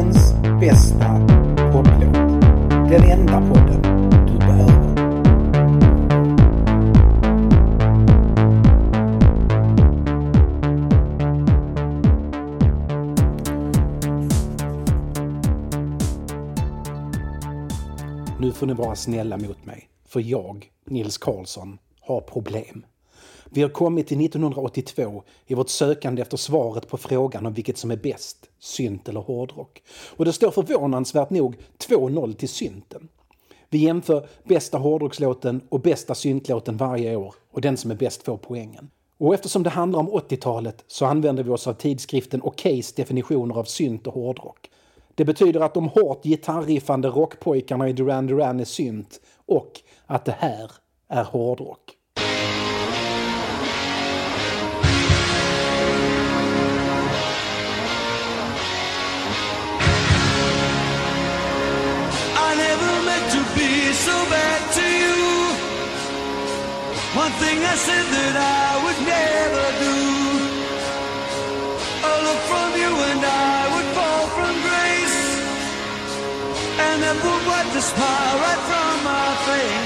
Världens bästa poddlåt. Den enda podden du behöver. Nu får ni vara snälla mot mig, för jag, Nils Karlsson, har problem. Vi har kommit till 1982 i vårt sökande efter svaret på frågan om vilket som är bäst, synt eller hårdrock. Och det står förvånansvärt nog 2-0 till synten. Vi jämför bästa hårdrockslåten och bästa syntlåten varje år och den som är bäst får poängen. Och eftersom det handlar om 80-talet så använder vi oss av tidskriften Okejs definitioner av synt och hårdrock. Det betyder att de hårt gitarriffande rockpojkarna i Duran Duran är synt och att det här är hårdrock. One thing I said that I would never do. A look from you and I would fall from grace. And that would wipe the smile right from my face.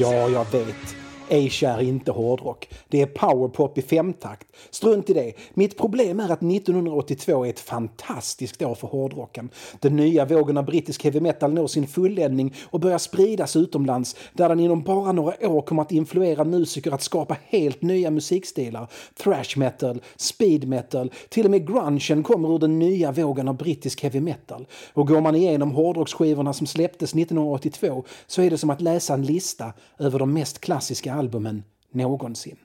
Ja, jag vet. Asia är inte hårdrock. Det är powerpop i femtakt. Strunt i det. Mitt problem är att 1982 är ett fantastiskt år för hårdrocken. Den nya vågen av brittisk heavy metal når sin fulländning och börjar spridas utomlands där den inom bara några år kommer att influera musiker att skapa helt nya musikstilar. Thrash metal, speed metal, till och med grungen kommer ur den nya vågen av brittisk heavy metal. Och går man igenom hårdrocksskivorna som släpptes 1982 så är det som att läsa en lista över de mest klassiska albumen någonsin.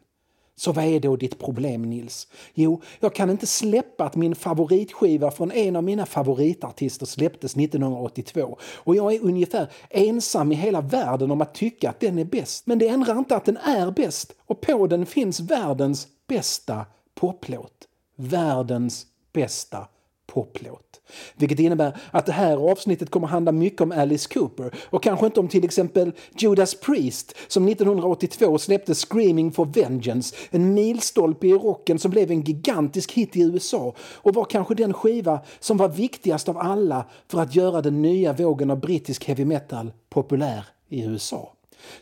Så vad är då ditt problem Nils? Jo, jag kan inte släppa att min favoritskiva från en av mina favoritartister släpptes 1982 och jag är ungefär ensam i hela världen om att tycka att den är bäst. Men det ändrar inte att den är bäst och på den finns världens bästa poplåt. Världens bästa poplåt. Vilket innebär att det här avsnittet kommer handla mycket om Alice Cooper och kanske inte om till exempel Judas Priest som 1982 släppte Screaming for Vengeance, en milstolpe i rocken som blev en gigantisk hit i USA och var kanske den skiva som var viktigast av alla för att göra den nya vågen av brittisk heavy metal populär i USA.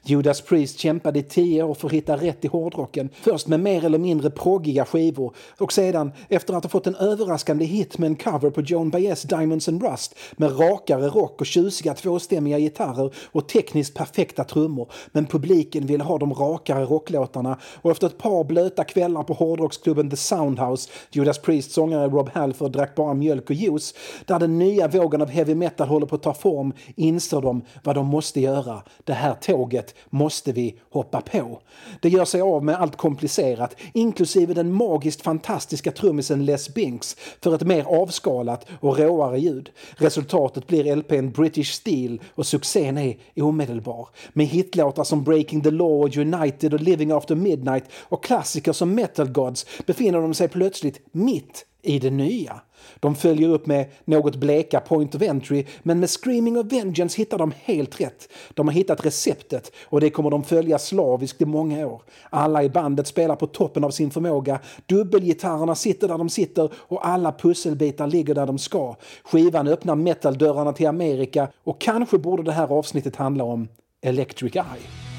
Judas Priest kämpade i tio år för att hitta rätt i hårdrocken. Först med mer eller mindre proggiga skivor och sedan, efter att ha fått en överraskande hit med en cover på Joan Baez Diamonds and Rust med rakare rock och tjusiga tvåstämmiga gitarrer och tekniskt perfekta trummor. Men publiken ville ha de rakare rocklåtarna och efter ett par blöta kvällar på hårdrocksklubben The Soundhouse, Judas Priest sångare Rob Halford drack bara mjölk och juice, där den nya vågen av heavy metal håller på att ta form, inser de vad de måste göra. Det här tåget måste vi hoppa på. Det gör sig av med allt komplicerat, inklusive den magiskt fantastiska trummisen Les Binks för ett mer avskalat och råare ljud. Resultatet blir LPn British Steel och succén är omedelbar. Med hitlåtar som Breaking the Law och United och Living After Midnight och klassiker som Metal Gods befinner de sig plötsligt mitt i det nya. De följer upp med något bleka Point of Entry men med Screaming of Vengeance hittar de helt rätt. De har hittat receptet och det kommer de följa slaviskt i många år. Alla i bandet spelar på toppen av sin förmåga, dubbelgitarrerna sitter där de sitter och alla pusselbitar ligger där de ska. Skivan öppnar metaldörrarna till Amerika och kanske borde det här avsnittet handla om Electric Eye.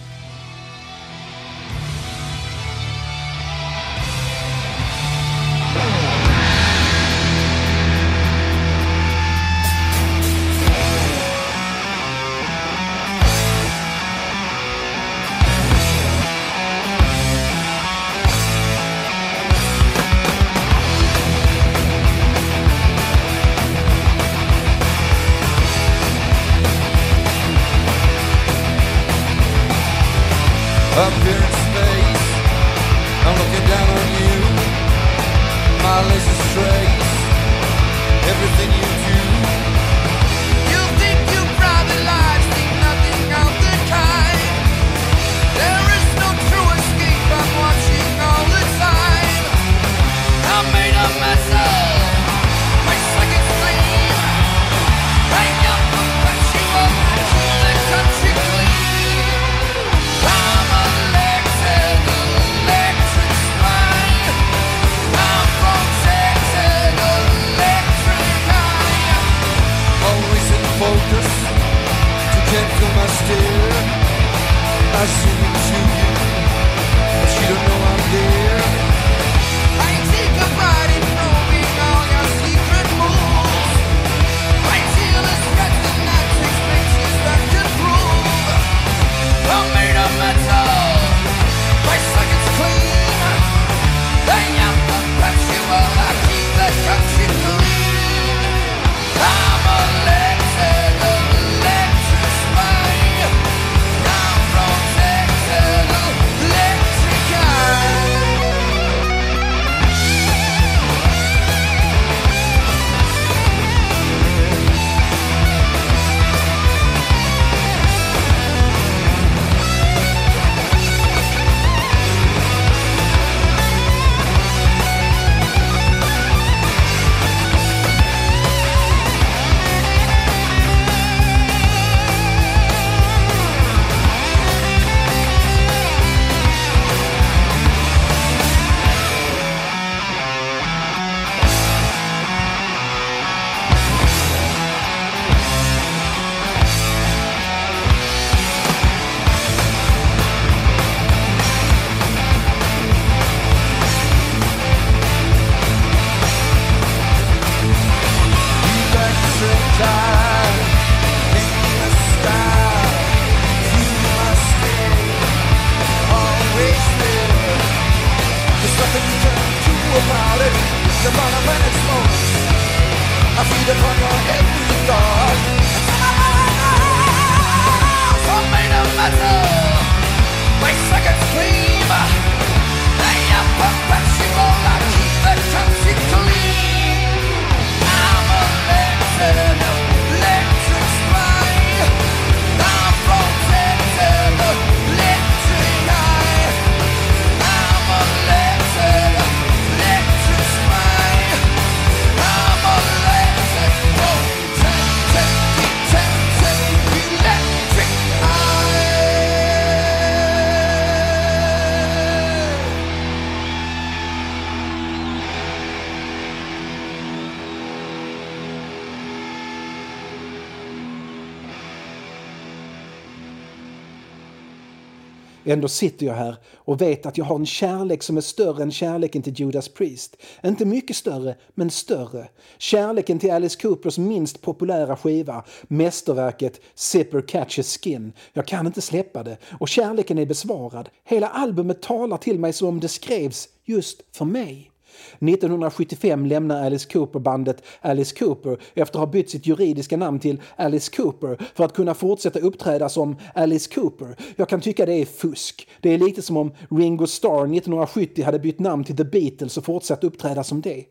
Ändå sitter jag här och vet att jag har en kärlek som är större än kärleken till Judas Priest. Inte mycket större, men större. Kärleken till Alice Coopers minst populära skiva, mästerverket Zipper Catches Skin. Jag kan inte släppa det och kärleken är besvarad. Hela albumet talar till mig som om det skrevs just för mig. 1975 lämnar Alice Cooper bandet Alice Cooper efter att ha bytt sitt juridiska namn till Alice Cooper för att kunna fortsätta uppträda som Alice Cooper. Jag kan tycka det är fusk. Det är lite som om Ringo Starr 1970 hade bytt namn till The Beatles och fortsatt uppträda som det.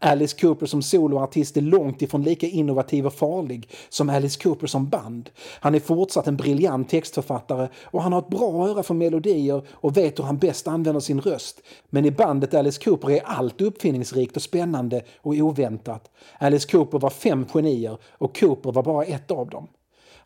Alice Cooper som soloartist är långt ifrån lika innovativ och farlig som Alice Cooper som band. Han är fortsatt en briljant textförfattare och han har ett bra öra för melodier och vet hur han bäst använder sin röst. Men i bandet Alice Cooper är allt uppfinningsrikt och spännande och oväntat. Alice Cooper var fem genier och Cooper var bara ett av dem.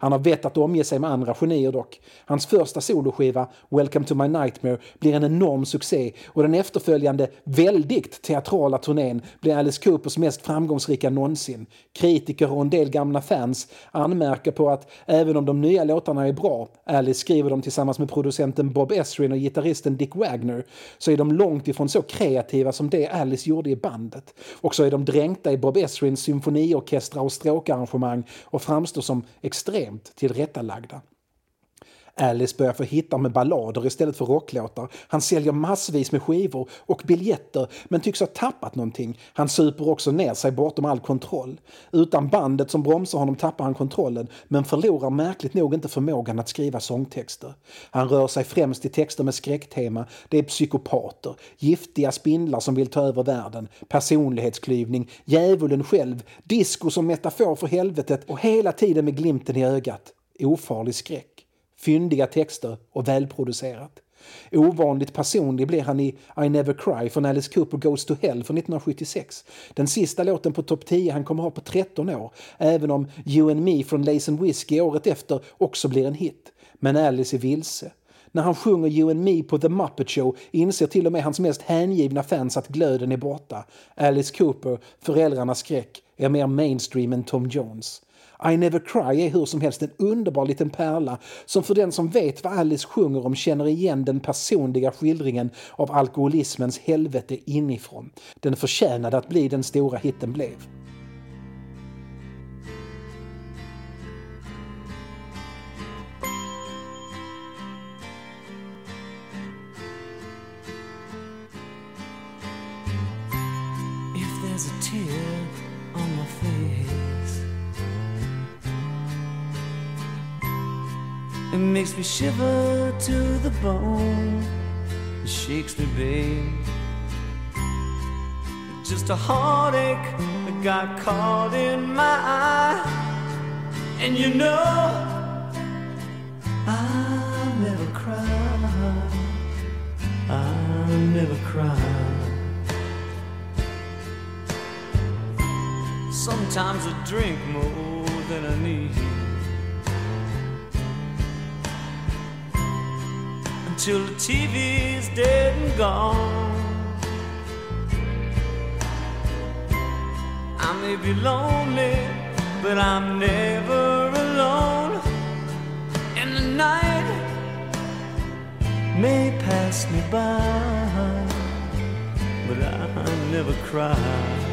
Han har vett att omge sig med andra genier dock. Hans första soloskiva, Welcome to my nightmare, blir en enorm succé och den efterföljande väldigt teatrala turnén blir Alice Coopers mest framgångsrika någonsin. Kritiker och en del gamla fans anmärker på att även om de nya låtarna är bra, Alice skriver dem tillsammans med producenten Bob Esrin och gitarristen Dick Wagner, så är de långt ifrån så kreativa som det Alice gjorde i bandet. Och så är de dränkta i Bob Esrins symfoniorkestrar och stråkarrangemang och framstår som extremt tillrättalagda. Alice börjar få hittar med ballader istället för rocklåtar. Han säljer massvis med skivor och biljetter men tycks ha tappat någonting. Han super också ner sig bortom all kontroll. Utan bandet som bromsar honom tappar han kontrollen men förlorar märkligt nog inte förmågan att skriva sångtexter. Han rör sig främst i texter med skräcktema. Det är psykopater, giftiga spindlar som vill ta över världen, personlighetsklyvning, djävulen själv, disco som metafor för helvetet och hela tiden med glimten i ögat. Ofarlig skräck. Fyndiga texter och välproducerat. Ovanligt personlig blir han i I Never Cry från Alice Cooper Goes to Hell från 1976. Den sista låten på topp 10 han kommer ha på 13 år, även om You and Me från Lace and Whiskey året efter också blir en hit. Men Alice är vilse. När han sjunger You and Me på The Muppet Show inser till och med hans mest hängivna fans att glöden är borta. Alice Cooper, föräldrarnas skräck, är mer mainstream än Tom Jones. I Never Cry är hur som helst en underbar liten pärla som för den som vet vad Alice sjunger om känner igen den personliga skildringen av alkoholismens helvete inifrån. Den förtjänade att bli den stora hitten blev. Makes me shiver to the bone. It shakes me, babe. Just a heartache that got caught in my eye, and you know I never cry. I never cry. Sometimes I drink more than I need. Until the TV's dead and gone. I may be lonely, but I'm never alone. And the night may pass me by, but I never cry.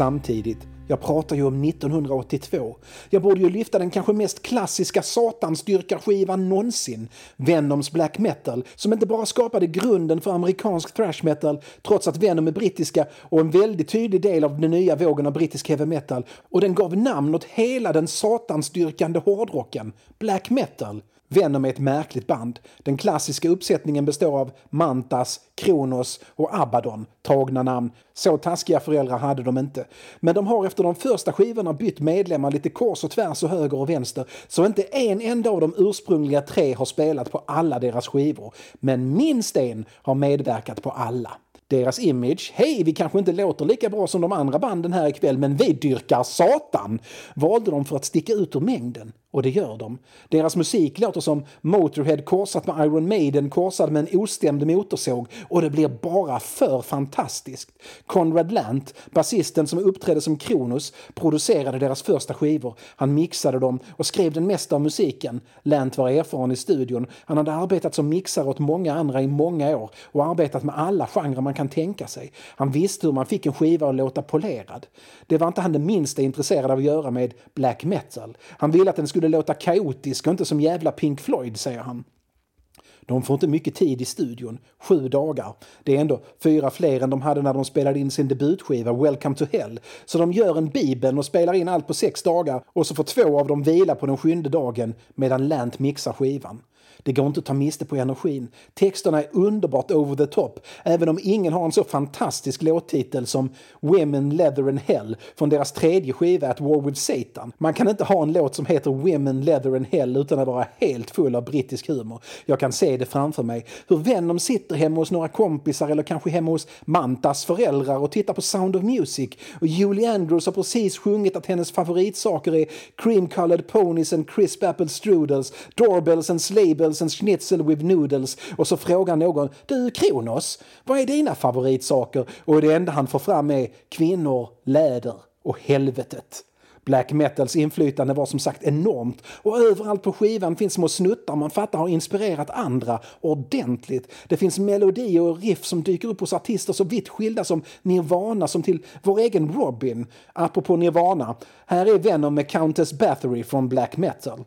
Samtidigt, jag pratar ju om 1982. Jag borde ju lyfta den kanske mest klassiska satansdyrkarskivan någonsin, Venoms black metal, som inte bara skapade grunden för amerikansk thrash metal, trots att Venom är brittiska och en väldigt tydlig del av den nya vågen av brittisk heavy metal, och den gav namn åt hela den satansdyrkande hårdrocken, black metal. Venom är ett märkligt band. Den klassiska uppsättningen består av Mantas, Kronos och Abaddon, tagna namn. Så taskiga föräldrar hade de inte. Men de har efter de första skivorna bytt medlemmar lite kors och tvärs och höger och vänster, så inte en enda av de ursprungliga tre har spelat på alla deras skivor. Men minst en har medverkat på alla. Deras image, hej vi kanske inte låter lika bra som de andra banden här ikväll men vi dyrkar Satan, valde de för att sticka ut ur mängden. Och det gör de. Deras musik låter som Motorhead korsat med Iron Maiden korsad med en ostämd motorsåg och det blir bara för fantastiskt. Conrad Lant, basisten som uppträdde som Kronos, producerade deras första skivor. Han mixade dem och skrev den mesta av musiken. Lant var erfaren i studion. Han hade arbetat som mixare åt många andra i många år och arbetat med alla genrer man kan tänka sig. Han visste hur man fick en skiva att låta polerad. Det var inte han det minsta intresserad av att göra med black metal. Han ville att den skulle skulle låta kaotisk och inte som jävla Pink Floyd, säger han. De får inte mycket tid i studion, sju dagar. Det är ändå fyra fler än de hade när de spelade in sin debutskiva Welcome to Hell. Så de gör en bibel och spelar in allt på sex dagar och så får två av dem vila på den sjunde dagen medan Lant mixar skivan. Det går inte att ta miste på energin. Texterna är underbart over the top, även om ingen har en så fantastisk låttitel som Women, Leather and Hell från deras tredje skiva At War with Satan. Man kan inte ha en låt som heter Women, Leather and Hell utan att vara helt full av brittisk humor. Jag kan se det framför mig. Hur Venom sitter hemma hos några kompisar eller kanske hemma hos Mantas föräldrar och tittar på Sound of Music och Julie Andrews har precis sjungit att hennes favoritsaker är cream colored ponies and crisp apple strudels, doorbells and sleigh and schnitzel with noodles och så frågar någon du Kronos, vad är dina favoritsaker? Och det enda han får fram är kvinnor, läder och helvetet. Black metals inflytande var som sagt enormt och överallt på skivan finns små snuttar man fattar har inspirerat andra ordentligt. Det finns melodier och riff som dyker upp hos artister så vitt skilda som Nirvana som till vår egen Robin. Apropå Nirvana, här är Venom med Countess Bathory från Black metal.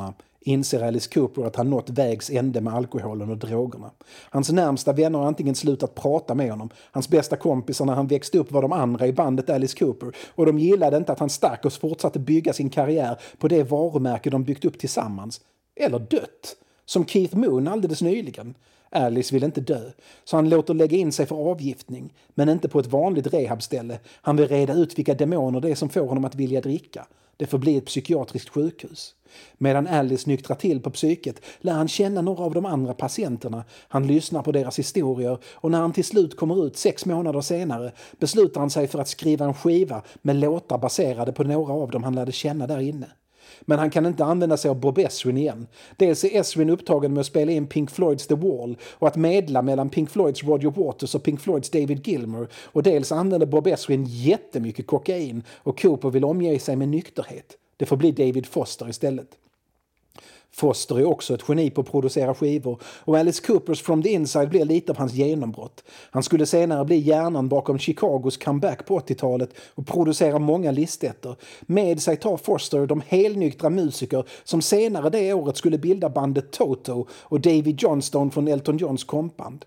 Efter inser Alice Cooper att han nått vägs ände med alkoholen och drogerna. Hans närmsta vänner har antingen slutat prata med honom, hans bästa kompisar när han växte upp var de andra i bandet Alice Cooper och de gillade inte att han stack och fortsatte bygga sin karriär på det varumärke de byggt upp tillsammans. Eller dött. Som Keith Moon alldeles nyligen. Alice vill inte dö, så han låter lägga in sig för avgiftning. Men inte på ett vanligt rehabställe. Han vill reda ut vilka demoner det är som får honom att vilja dricka. Det får bli ett psykiatriskt sjukhus. Medan Alice nyktrar till på psyket lär han känna några av de andra patienterna. Han lyssnar på deras historier och när han till slut kommer ut sex månader senare beslutar han sig för att skriva en skiva med låtar baserade på några av dem han lärde känna där inne. Men han kan inte använda sig av Bob Esrin igen. Dels är Esrin upptagen med att spela in Pink Floyds The Wall och att medla mellan Pink Floyds Roger Waters och Pink Floyds David Gilmour och dels använder Bob Esrin jättemycket kokain och Cooper vill omge sig med nykterhet. Det får bli David Foster istället. Foster är också ett geni på att producera skivor och Alice Coopers From the Inside blir lite av hans genombrott. Han skulle senare bli hjärnan bakom Chicagos comeback på 80-talet och producera många listettor. Med sig tar Foster de helnyktra musiker som senare det året skulle bilda bandet Toto och David Johnstone från Elton Johns kompband.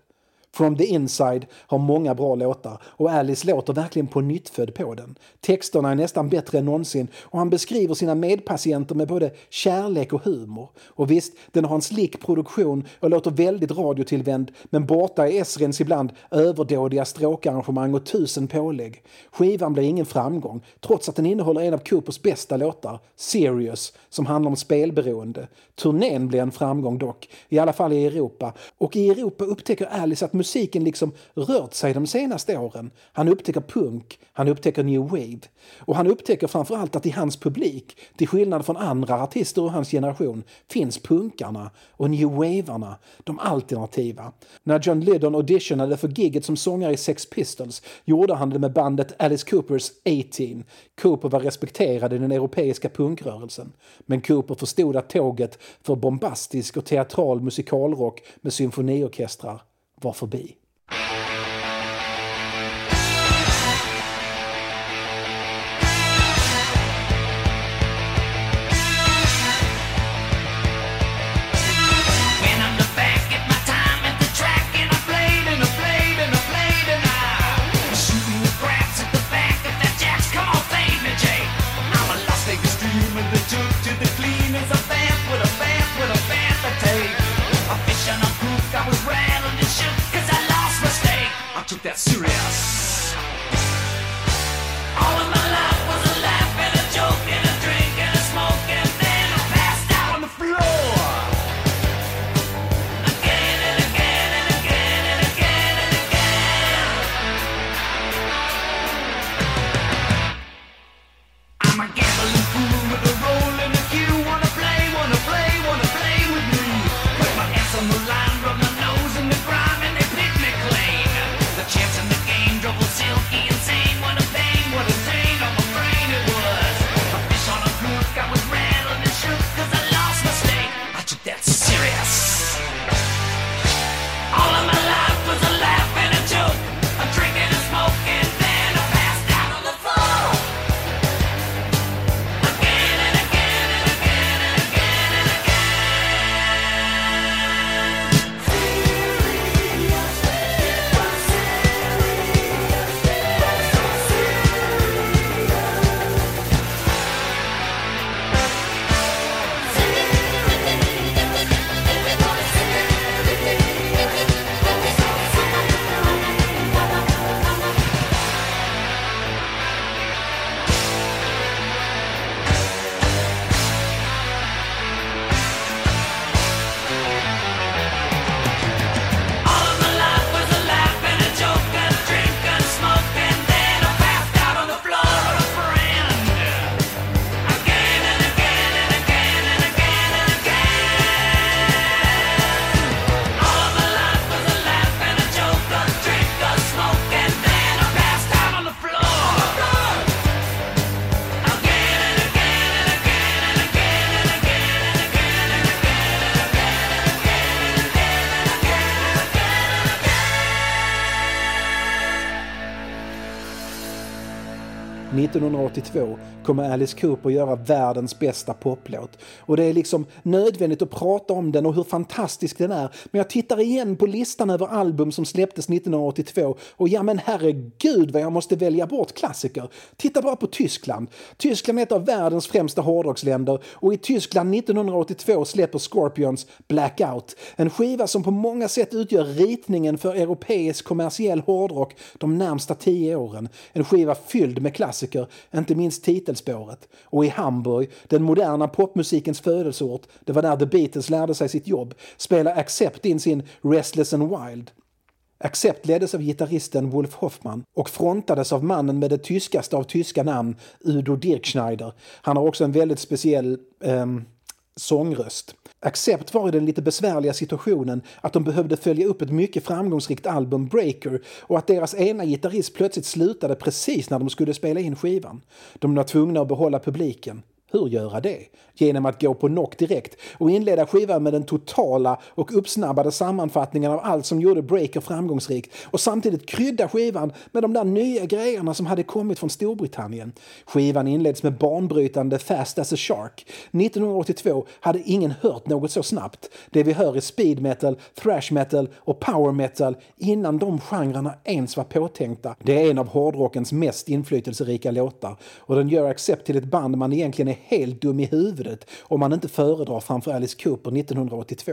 From the Inside har många bra låtar och Alice låter verkligen på nyttfödd på den. Texterna är nästan bättre än någonsin och han beskriver sina medpatienter med både kärlek och humor. Och visst, den har en slick produktion och låter väldigt radiotillvänd men borta är Esrens ibland överdådiga stråkarrangemang och tusen pålägg. Skivan blir ingen framgång trots att den innehåller en av Coopers bästa låtar, Serious, som handlar om spelberoende. Turnén blir en framgång dock, i alla fall i Europa. Och i Europa upptäcker Alice att musiken liksom rört sig de senaste åren. Han upptäcker punk, han upptäcker new wave. Och han upptäcker framförallt att i hans publik, till skillnad från andra artister ur hans generation, finns punkarna och new wavarna, de alternativa. När John Lydon auditionade för giget som sångare i Sex Pistols gjorde han det med bandet Alice Coopers 18. Cooper var respekterad i den europeiska punkrörelsen. Men Cooper förstod att tåget för bombastisk och teatral musikalrock med symfoniorkestrar var förbi. 1982 kommer Alice Cooper göra världens bästa poplåt. Och det är liksom nödvändigt att prata om den och hur fantastisk den är. Men jag tittar igen på listan över album som släpptes 1982 och ja men herregud vad jag måste välja bort klassiker. Titta bara på Tyskland. Tyskland är ett av världens främsta hårdrocksländer och i Tyskland 1982 släpper Scorpions Blackout. En skiva som på många sätt utgör ritningen för europeisk kommersiell hårdrock de närmsta tio åren. En skiva fylld med klassiker, inte minst titelspåret. Och i Hamburg, den moderna popmusikens födelseort, det var där The Beatles lärde sig sitt jobb, spelar Accept in sin Restless and Wild. Accept leddes av gitarristen Wolf Hoffman och frontades av mannen med det tyskaste av tyska namn, Udo Dirkschneider. Han har också en väldigt speciell eh, sångröst. Accept var i den lite besvärliga situationen att de behövde följa upp ett mycket framgångsrikt album, Breaker, och att deras ena gitarrist plötsligt slutade precis när de skulle spela in skivan. De var tvungna att behålla publiken. Hur göra det? Genom att gå på knock direkt och inleda skivan med den totala och uppsnabbade sammanfattningen av allt som gjorde Breaker framgångsrikt och samtidigt krydda skivan med de där nya grejerna som hade kommit från Storbritannien. Skivan inleds med banbrytande Fast as a Shark. 1982 hade ingen hört något så snabbt. Det vi hör är speed metal, thrash metal och power metal innan de genrerna ens var påtänkta. Det är en av hårdrockens mest inflytelserika låtar och den gör Accept till ett band man egentligen är helt dum i huvudet om man inte föredrar framför Alice Cooper 1982.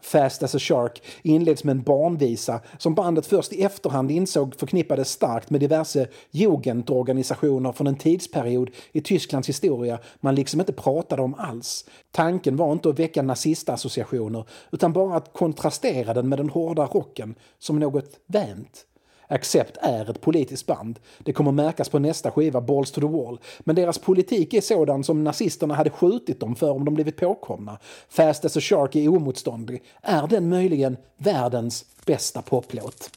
Fast as a Shark inleds med en barnvisa som bandet först i efterhand insåg förknippades starkt med diverse jugendorganisationer från en tidsperiod i Tysklands historia man liksom inte pratade om alls. Tanken var inte att väcka nazistassociationer utan bara att kontrastera den med den hårda rocken som något vänt. Accept är ett politiskt band. Det kommer märkas på nästa skiva, Balls to the Wall. Men deras politik är sådan som nazisterna hade skjutit dem för om de blivit påkomna. Fast as a Shark är oemotståndlig. Är den möjligen världens bästa poplåt?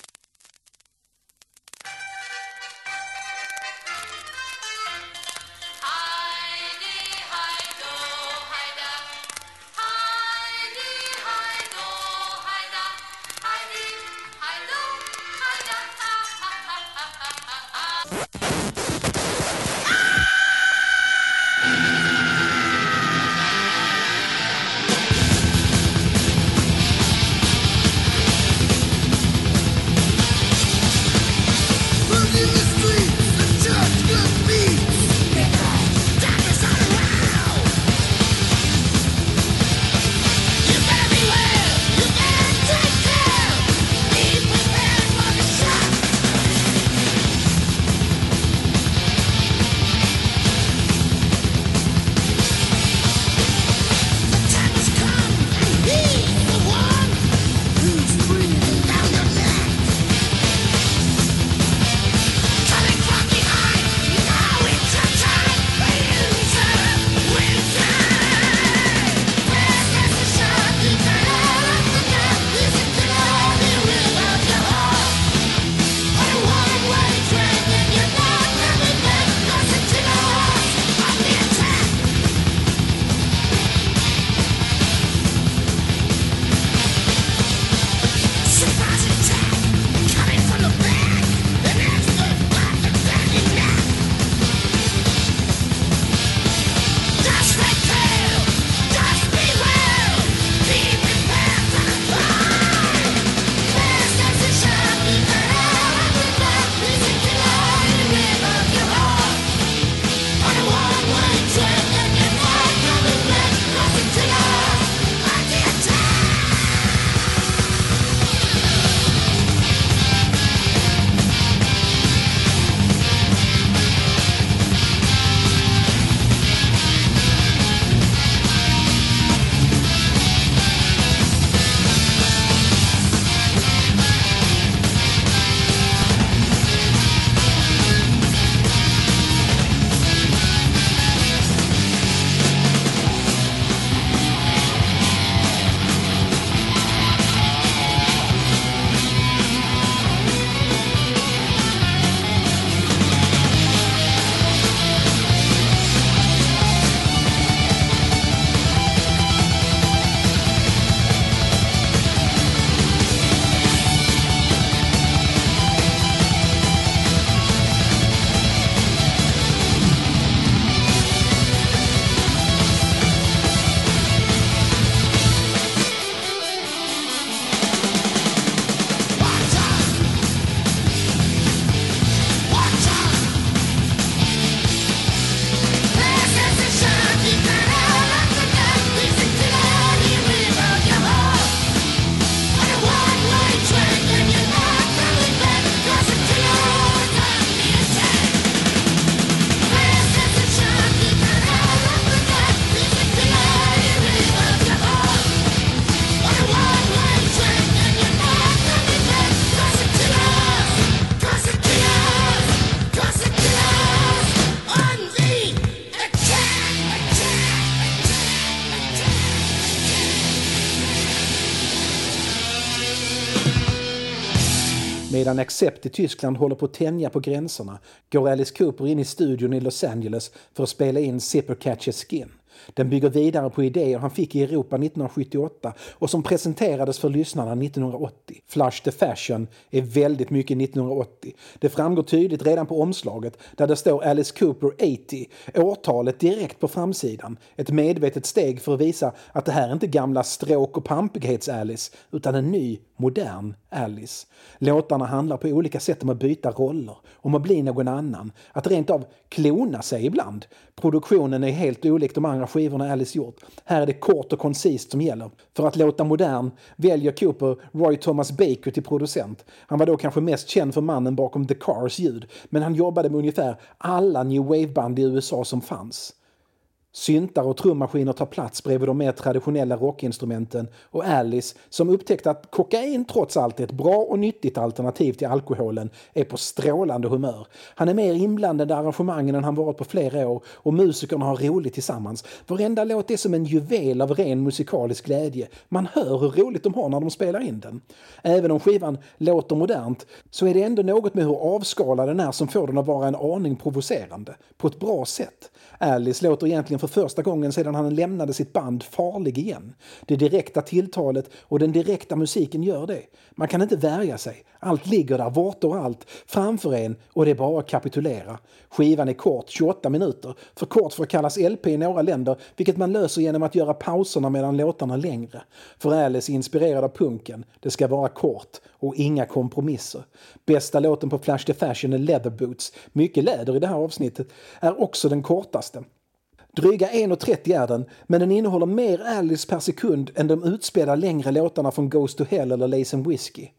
Medan Accept i Tyskland håller på att tänja på gränserna går Alice Cooper in i studion i Los Angeles för att spela in Zipper Catches Skin. Den bygger vidare på idéer han fick i Europa 1978 och som presenterades för lyssnarna 1980. Flush the Fashion är väldigt mycket 1980. Det framgår tydligt redan på omslaget där det står Alice Cooper 80, årtalet direkt på framsidan. Ett medvetet steg för att visa att det här är inte gamla stråk och pampighets-Alice utan en ny, modern Alice. Låtarna handlar på olika sätt om att byta roller, om att bli någon annan, att rent av klona sig ibland. Produktionen är helt olik de andra skivorna Alice gjort. Här är det kort och koncist som gäller. För att låta modern väljer Cooper Roy Thomas Baker till producent. Han var då kanske mest känd för mannen bakom The Cars ljud, men han jobbade med ungefär alla new wave-band i USA som fanns. Syntar och trummaskiner tar plats bredvid de mer traditionella rockinstrumenten och Alice, som upptäckte att kokain trots allt är ett bra och nyttigt alternativ till alkoholen, är på strålande humör. Han är mer inblandad i arrangemangen än han varit på flera år och musikerna har roligt tillsammans. Varenda låt är som en juvel av ren musikalisk glädje. Man hör hur roligt de har när de spelar in den. Även om skivan låter modernt så är det ändå något med hur avskalad den är som får den att vara en aning provocerande. På ett bra sätt. Alice låter egentligen för första gången sedan han lämnade sitt band farlig igen. Det direkta tilltalet och den direkta musiken gör det. Man kan inte värja sig. Allt ligger där, vart och allt, framför en och det är bara att kapitulera. Skivan är kort, 28 minuter, för kort för att kallas LP i några länder, vilket man löser genom att göra pauserna mellan låtarna längre. För Alice är inspirerad av punken. Det ska vara kort och inga kompromisser. Bästa låten på Flash the Fashion är Leather Boots. Mycket läder i det här avsnittet. Är också den kortaste. Dryga 1.30 är den, men den innehåller mer Alice per sekund än de utspädda längre låtarna från Goes to Hell eller Lace and Whiskey.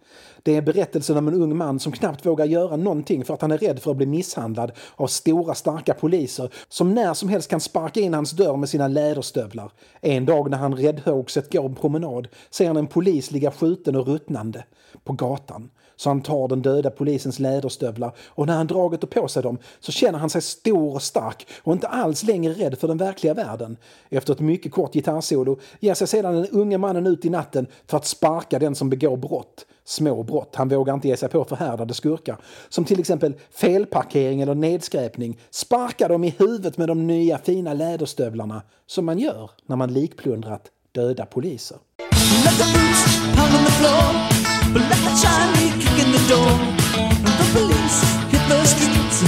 Det är berättelsen om en ung man som knappt vågar göra någonting för att han är rädd för att bli misshandlad av stora starka poliser som när som helst kan sparka in hans dörr med sina läderstövlar. En dag när han räddhågset går en promenad ser han en polis ligga skjuten och ruttnande på gatan. Så han tar den döda polisens läderstövlar och när han dragit på sig dem så känner han sig stor och stark och inte alls längre rädd för den verkliga världen. Efter ett mycket kort gitarrsolo ger sig sedan den unge mannen ut i natten för att sparka den som begår brott. Små brott. Han vågar inte ge sig på förhärdade skurkar. Som till exempel felparkering eller nedskräpning. Sparka dem i huvudet med de nya fina läderstövlarna. Som man gör när man likplundrat döda poliser. Let the boots pound on the floor, but let the the door. The police hit the streets,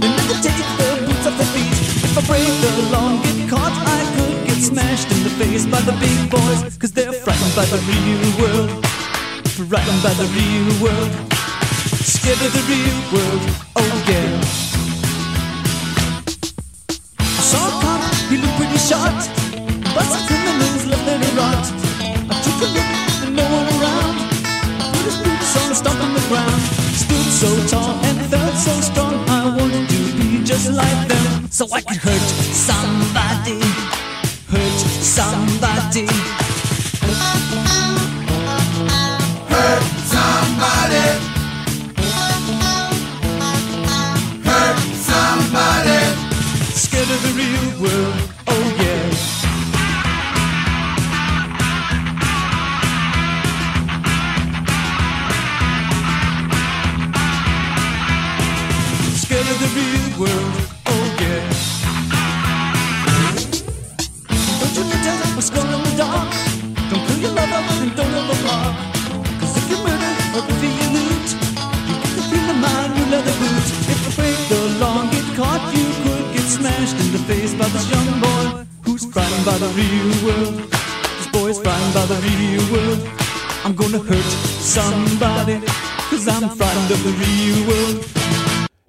they never take the boots off their feet. If I break the law and get caught, I could get smashed in the face by the big boys, cause they're frightened by the real world. Frightened by the real world. Scared of the real world, oh yeah. I saw a cop, he looked pretty short, but some criminals ground. Stood so tall and felt so strong. I wanted to be just like them, so I could hurt somebody. Hurt somebody. Hurt somebody. Hurt somebody. Scared of the real world, world, oh yeah. Don't you pretend what's going in the dark. Don't kill your lover and don't overpark. Cause if you murder or if you loot, you to feel the mind you leather boot. If break the law get caught, you could get smashed in the face by this young boy who's frightened by the real world. This boy's frightened by the real world. I'm gonna hurt somebody, cause I'm frightened of the real world.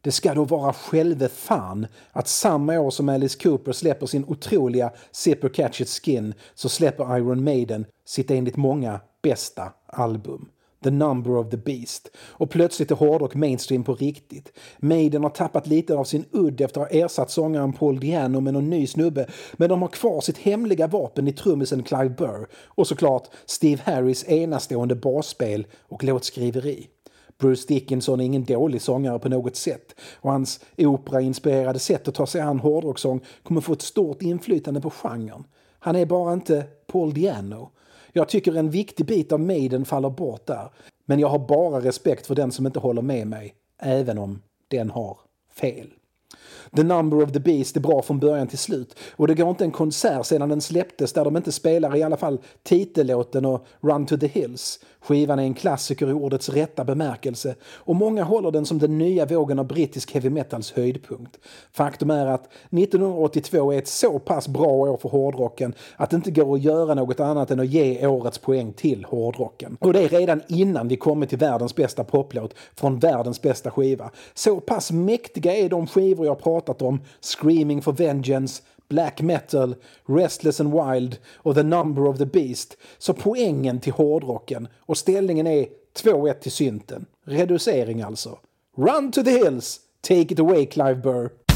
Det ska då vara själve fan att samma år som Alice Cooper släpper sin otroliga Zipper Catch It Skin så släpper Iron Maiden sitt enligt många bästa album. The Number of the Beast. Och plötsligt är hårdrock mainstream på riktigt. Maiden har tappat lite av sin udd efter att ha ersatt sångaren Paul Diano med någon ny snubbe. Men de har kvar sitt hemliga vapen i trummisen Clive Burr. Och såklart Steve Harris enastående basspel och låtskriveri. Bruce Dickinson är ingen dålig sångare på något sätt och hans operainspirerade sätt att ta sig an hårdrocksång kommer få ett stort inflytande på genren. Han är bara inte Paul Diano. Jag tycker en viktig bit av Maiden faller bort där. Men jag har bara respekt för den som inte håller med mig, även om den har fel. The Number of the Beast är bra från början till slut och det går inte en konsert sedan den släpptes där de inte spelar i alla fall titellåten och Run to the Hills. Skivan är en klassiker i ordets rätta bemärkelse och många håller den som den nya vågen av brittisk heavy metals höjdpunkt. Faktum är att 1982 är ett så pass bra år för hårdrocken att det inte går att göra något annat än att ge årets poäng till hårdrocken. Och det är redan innan vi kommit till världens bästa poplåt från världens bästa skiva. Så pass mäktiga är de skivor jag pratat om, Screaming for Vengeance, Black Metal, Restless and Wild och The Number of the Beast. Så poängen till hårdrocken och ställningen är 2-1 till synten. Reducering alltså. Run to the hills! Take it away Clive Burr.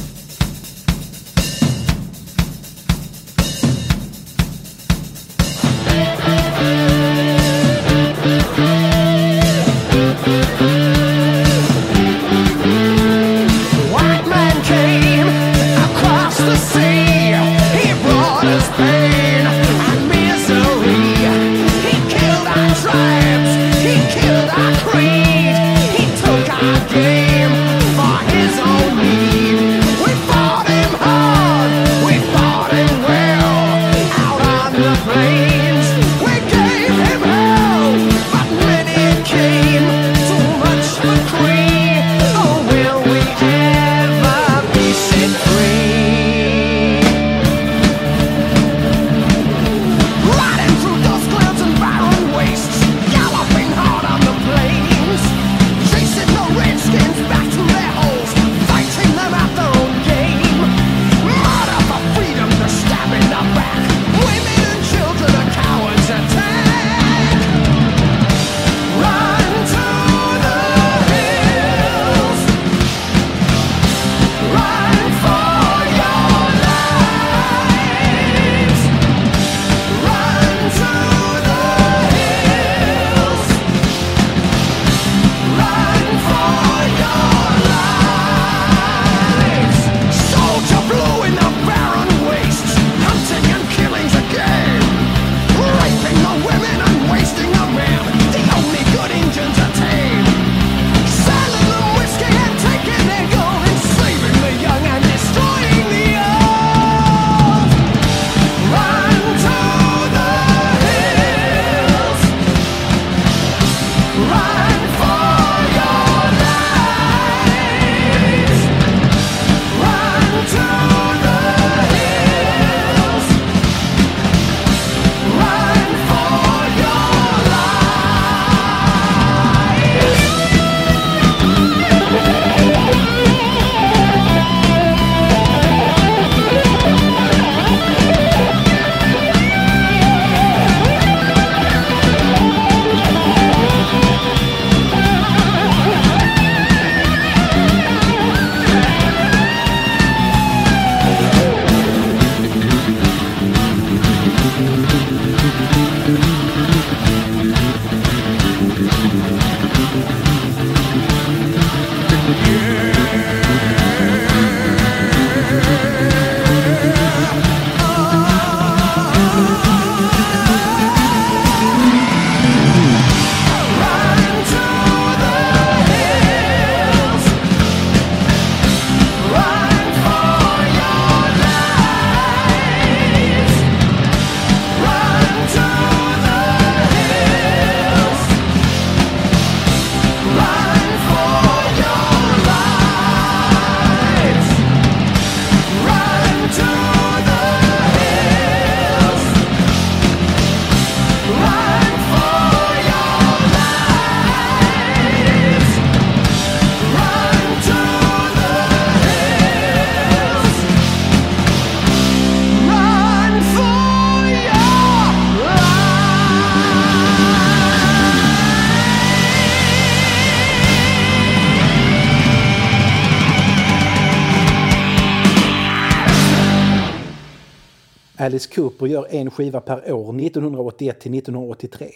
Cooper gör en skiva per år 1981 till 1983.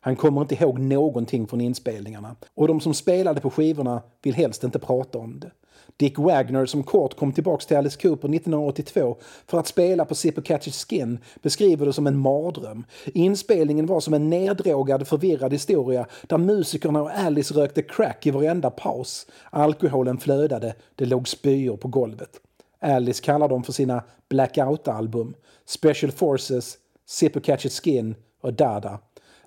Han kommer inte ihåg någonting från inspelningarna. Och de som spelade på skivorna vill helst inte prata om det. Dick Wagner, som kort kom tillbaka till Alice Cooper 1982 för att spela på Zipper Catches Skin, beskriver det som en mardröm. Inspelningen var som en neddrogad, förvirrad historia där musikerna och Alice rökte crack i varenda paus. Alkoholen flödade, det låg spyor på golvet. Alice kallar dem för sina blackout-album. Special Forces, Zipper Catches Skin och Dada.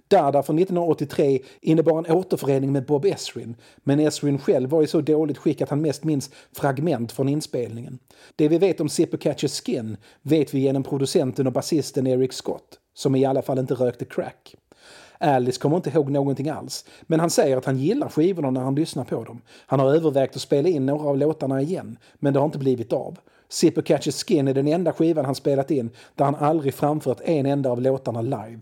Dada från 1983 innebar en återförening med Bob Esrin, men Esrin själv var i så dåligt skick att han mest minns fragment från inspelningen. Det vi vet om Zippo Catches Skin vet vi genom producenten och basisten Eric Scott, som i alla fall inte rökte crack. Alice kommer inte ihåg någonting alls, men han säger att han gillar skivorna när han lyssnar på dem. Han har övervägt att spela in några av låtarna igen, men det har inte blivit av. Zipper Catches Skin är den enda skivan han spelat in där han aldrig framfört en enda av låtarna live.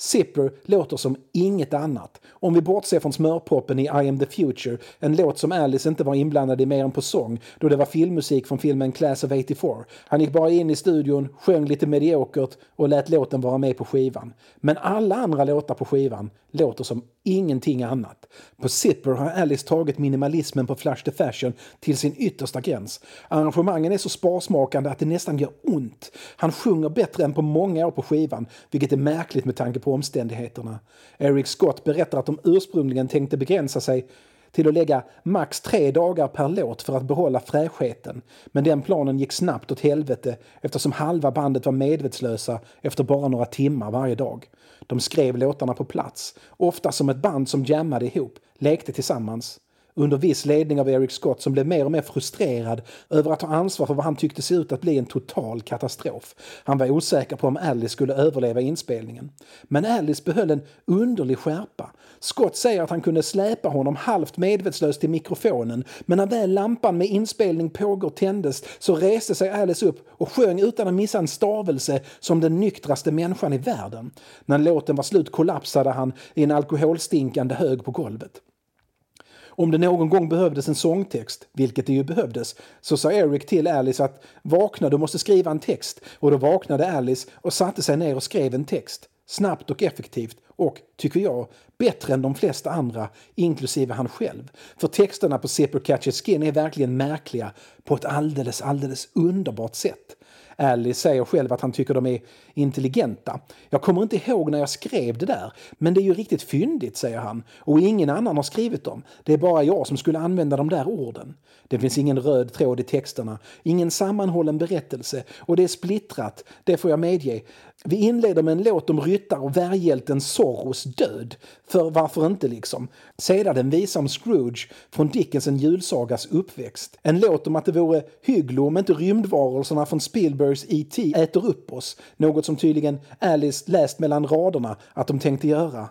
Zipper låter som inget annat. Om vi bortser från smörpoppen i I am the future, en låt som Alice inte var inblandad i mer än på sång, då det var filmmusik från filmen Class of 84. Han gick bara in i studion, sjöng lite mediokert och lät låten vara med på skivan. Men alla andra låtar på skivan låter som ingenting annat. På Zipper har Alice tagit minimalismen på Flash the Fashion till sin yttersta gräns. Arrangemangen är så sparsmakande att det nästan gör ont. Han sjunger bättre än på många år på skivan, vilket är märkligt med tanke på omständigheterna. Eric Scott berättar att de ursprungligen tänkte begränsa sig till att lägga max tre dagar per låt för att behålla fräschheten. Men den planen gick snabbt åt helvete eftersom halva bandet var medvetslösa efter bara några timmar varje dag. De skrev låtarna på plats, ofta som ett band som jammade ihop, lekte tillsammans. Under viss ledning av Eric Scott som blev mer och mer frustrerad över att ta ansvar för vad han tyckte se ut att bli en total katastrof. Han var osäker på om Alice skulle överleva inspelningen. Men Alice behöll en underlig skärpa. Scott säger att han kunde släpa honom halvt medvetslös till mikrofonen men när väl lampan med inspelning pågår tändes så reste sig Alice upp och sjöng utan att missa en stavelse som den nyktraste människan i världen. När låten var slut kollapsade han i en alkoholstinkande hög på golvet. Om det någon gång behövdes en sångtext, vilket det ju behövdes, så sa Eric till Alice att vakna, du måste skriva en text. Och då vaknade Alice och satte sig ner och skrev en text. Snabbt och effektivt och, tycker jag, bättre än de flesta andra, inklusive han själv. För texterna på Zipper Catches Skin är verkligen märkliga på ett alldeles, alldeles underbart sätt. Alice säger själv att han tycker de är intelligenta. Jag kommer inte ihåg när jag skrev det där, men det är ju riktigt fyndigt, säger han. Och ingen annan har skrivit dem. Det är bara jag som skulle använda de där orden. Det finns ingen röd tråd i texterna, ingen sammanhållen berättelse och det är splittrat, det får jag medge. Vi inleder med en låt om ryttare och värjhjälten Zorros död. För varför inte liksom? Sedan en visa om Scrooge från Dickens En julsagas uppväxt. En låt om att det vore hygglo om inte rymdvarelserna från Spielbergs E.T. äter upp oss. Något som tydligen Alice läst mellan raderna att de tänkte göra.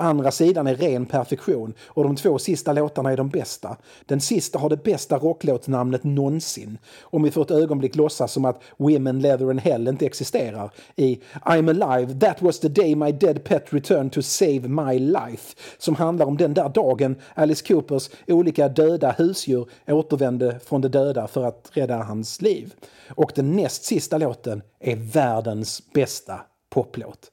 Andra sidan är ren perfektion och de två sista låtarna är de bästa. Den sista har det bästa rocklåtsnamnet någonsin. Om vi för ett ögonblick låtsas som att Women, Leather and Hell inte existerar i I'm alive, that was the day my dead pet returned to save my life som handlar om den där dagen Alice Coopers olika döda husdjur återvände från de döda för att rädda hans liv. Och den näst sista låten är världens bästa poplåt.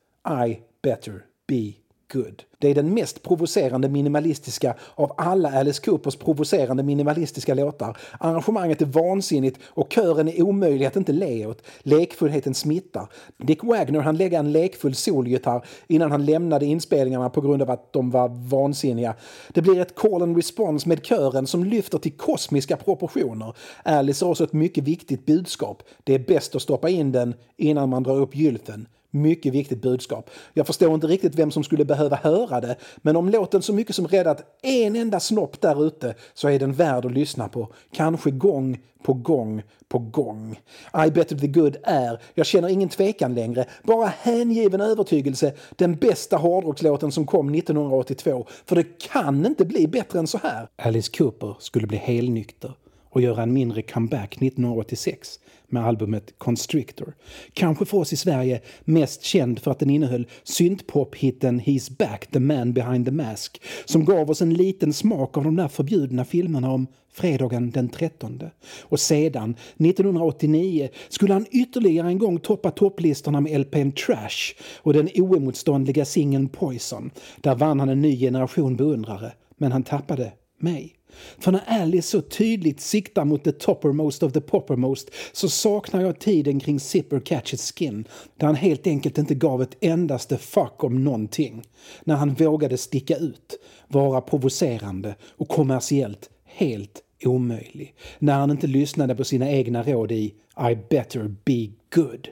I better be good. Det är den mest provocerande minimalistiska av alla Alice Coopers provocerande minimalistiska låtar. Arrangemanget är vansinnigt och kören är omöjlig att inte le åt. Lekfullheten smittar. Dick Wagner han lägga en lekfull solgitarr innan han lämnade inspelningarna på grund av att de var vansinniga. Det blir ett call and response med kören som lyfter till kosmiska proportioner. Alice har också ett mycket viktigt budskap. Det är bäst att stoppa in den innan man drar upp gylfen. Mycket viktigt budskap. Jag förstår inte riktigt vem som skulle behöva höra det, men om låten så mycket som räddat en enda snopp där ute så är den värd att lyssna på. Kanske gång på gång på gång. I better the good är, jag känner ingen tvekan längre, bara hängiven övertygelse, den bästa hårdrockslåten som kom 1982. För det kan inte bli bättre än så här. Alice Cooper skulle bli helnykter och göra en mindre comeback 1986 med albumet Constrictor. Kanske för oss i Sverige mest känd för att den innehöll syntpop-hitten He's back, the man behind the mask som gav oss en liten smak av de där förbjudna filmerna om fredagen den 13. Och sedan, 1989, skulle han ytterligare en gång toppa topplistorna med LPn Trash och den oemotståndliga singeln Poison. Där vann han en ny generation beundrare, men han tappade mig. För när Alice så tydligt siktar mot the toppermost of the poppermost så saknar jag tiden kring Zipper Catches Skin där han helt enkelt inte gav ett endaste fuck om någonting. När han vågade sticka ut, vara provocerande och kommersiellt helt omöjlig. När han inte lyssnade på sina egna råd i I better be good.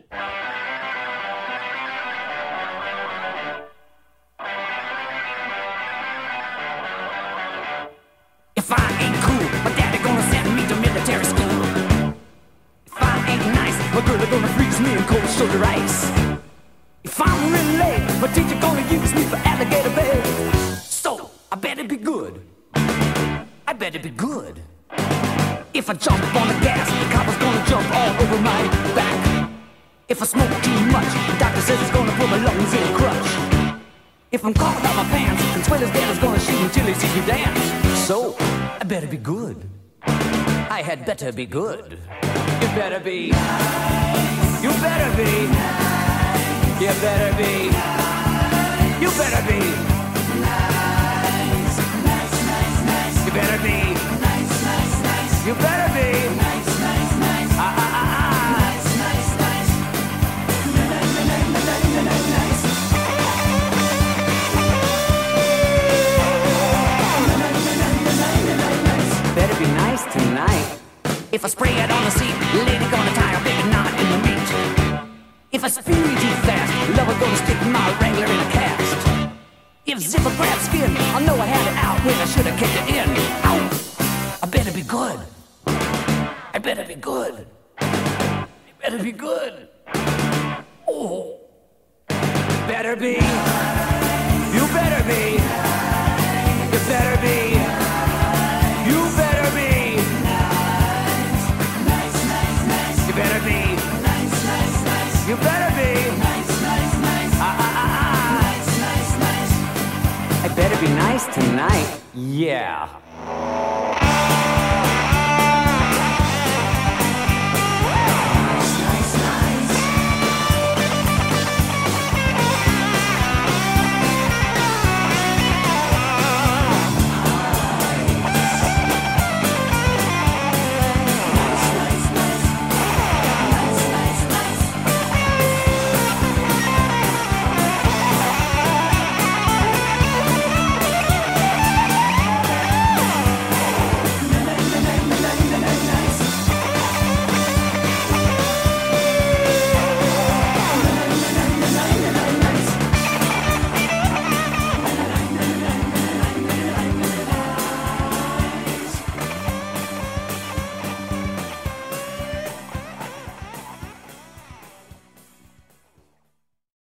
I smoke too much, the doctor says it's gonna put my lungs in a crutch. If I'm caught out my pants, Twitter's dad is gonna shoot until he sees me dance. So, I better be good. I had better be good. You better be. Nice. You better be. Nice. You better be. Nice. You better be. You better be. You better be. Ah, If I spray it on the seat, lady gonna tie a big knot in the meat. If I speed too fast, lover gonna stick my wrangler in a cast. If zipper grabs skin, I know I had it out when I should have kicked it in. Ow! I better be good. I better be good. I better be good. Oh. Better be. You better be. You better be. tonight, yeah.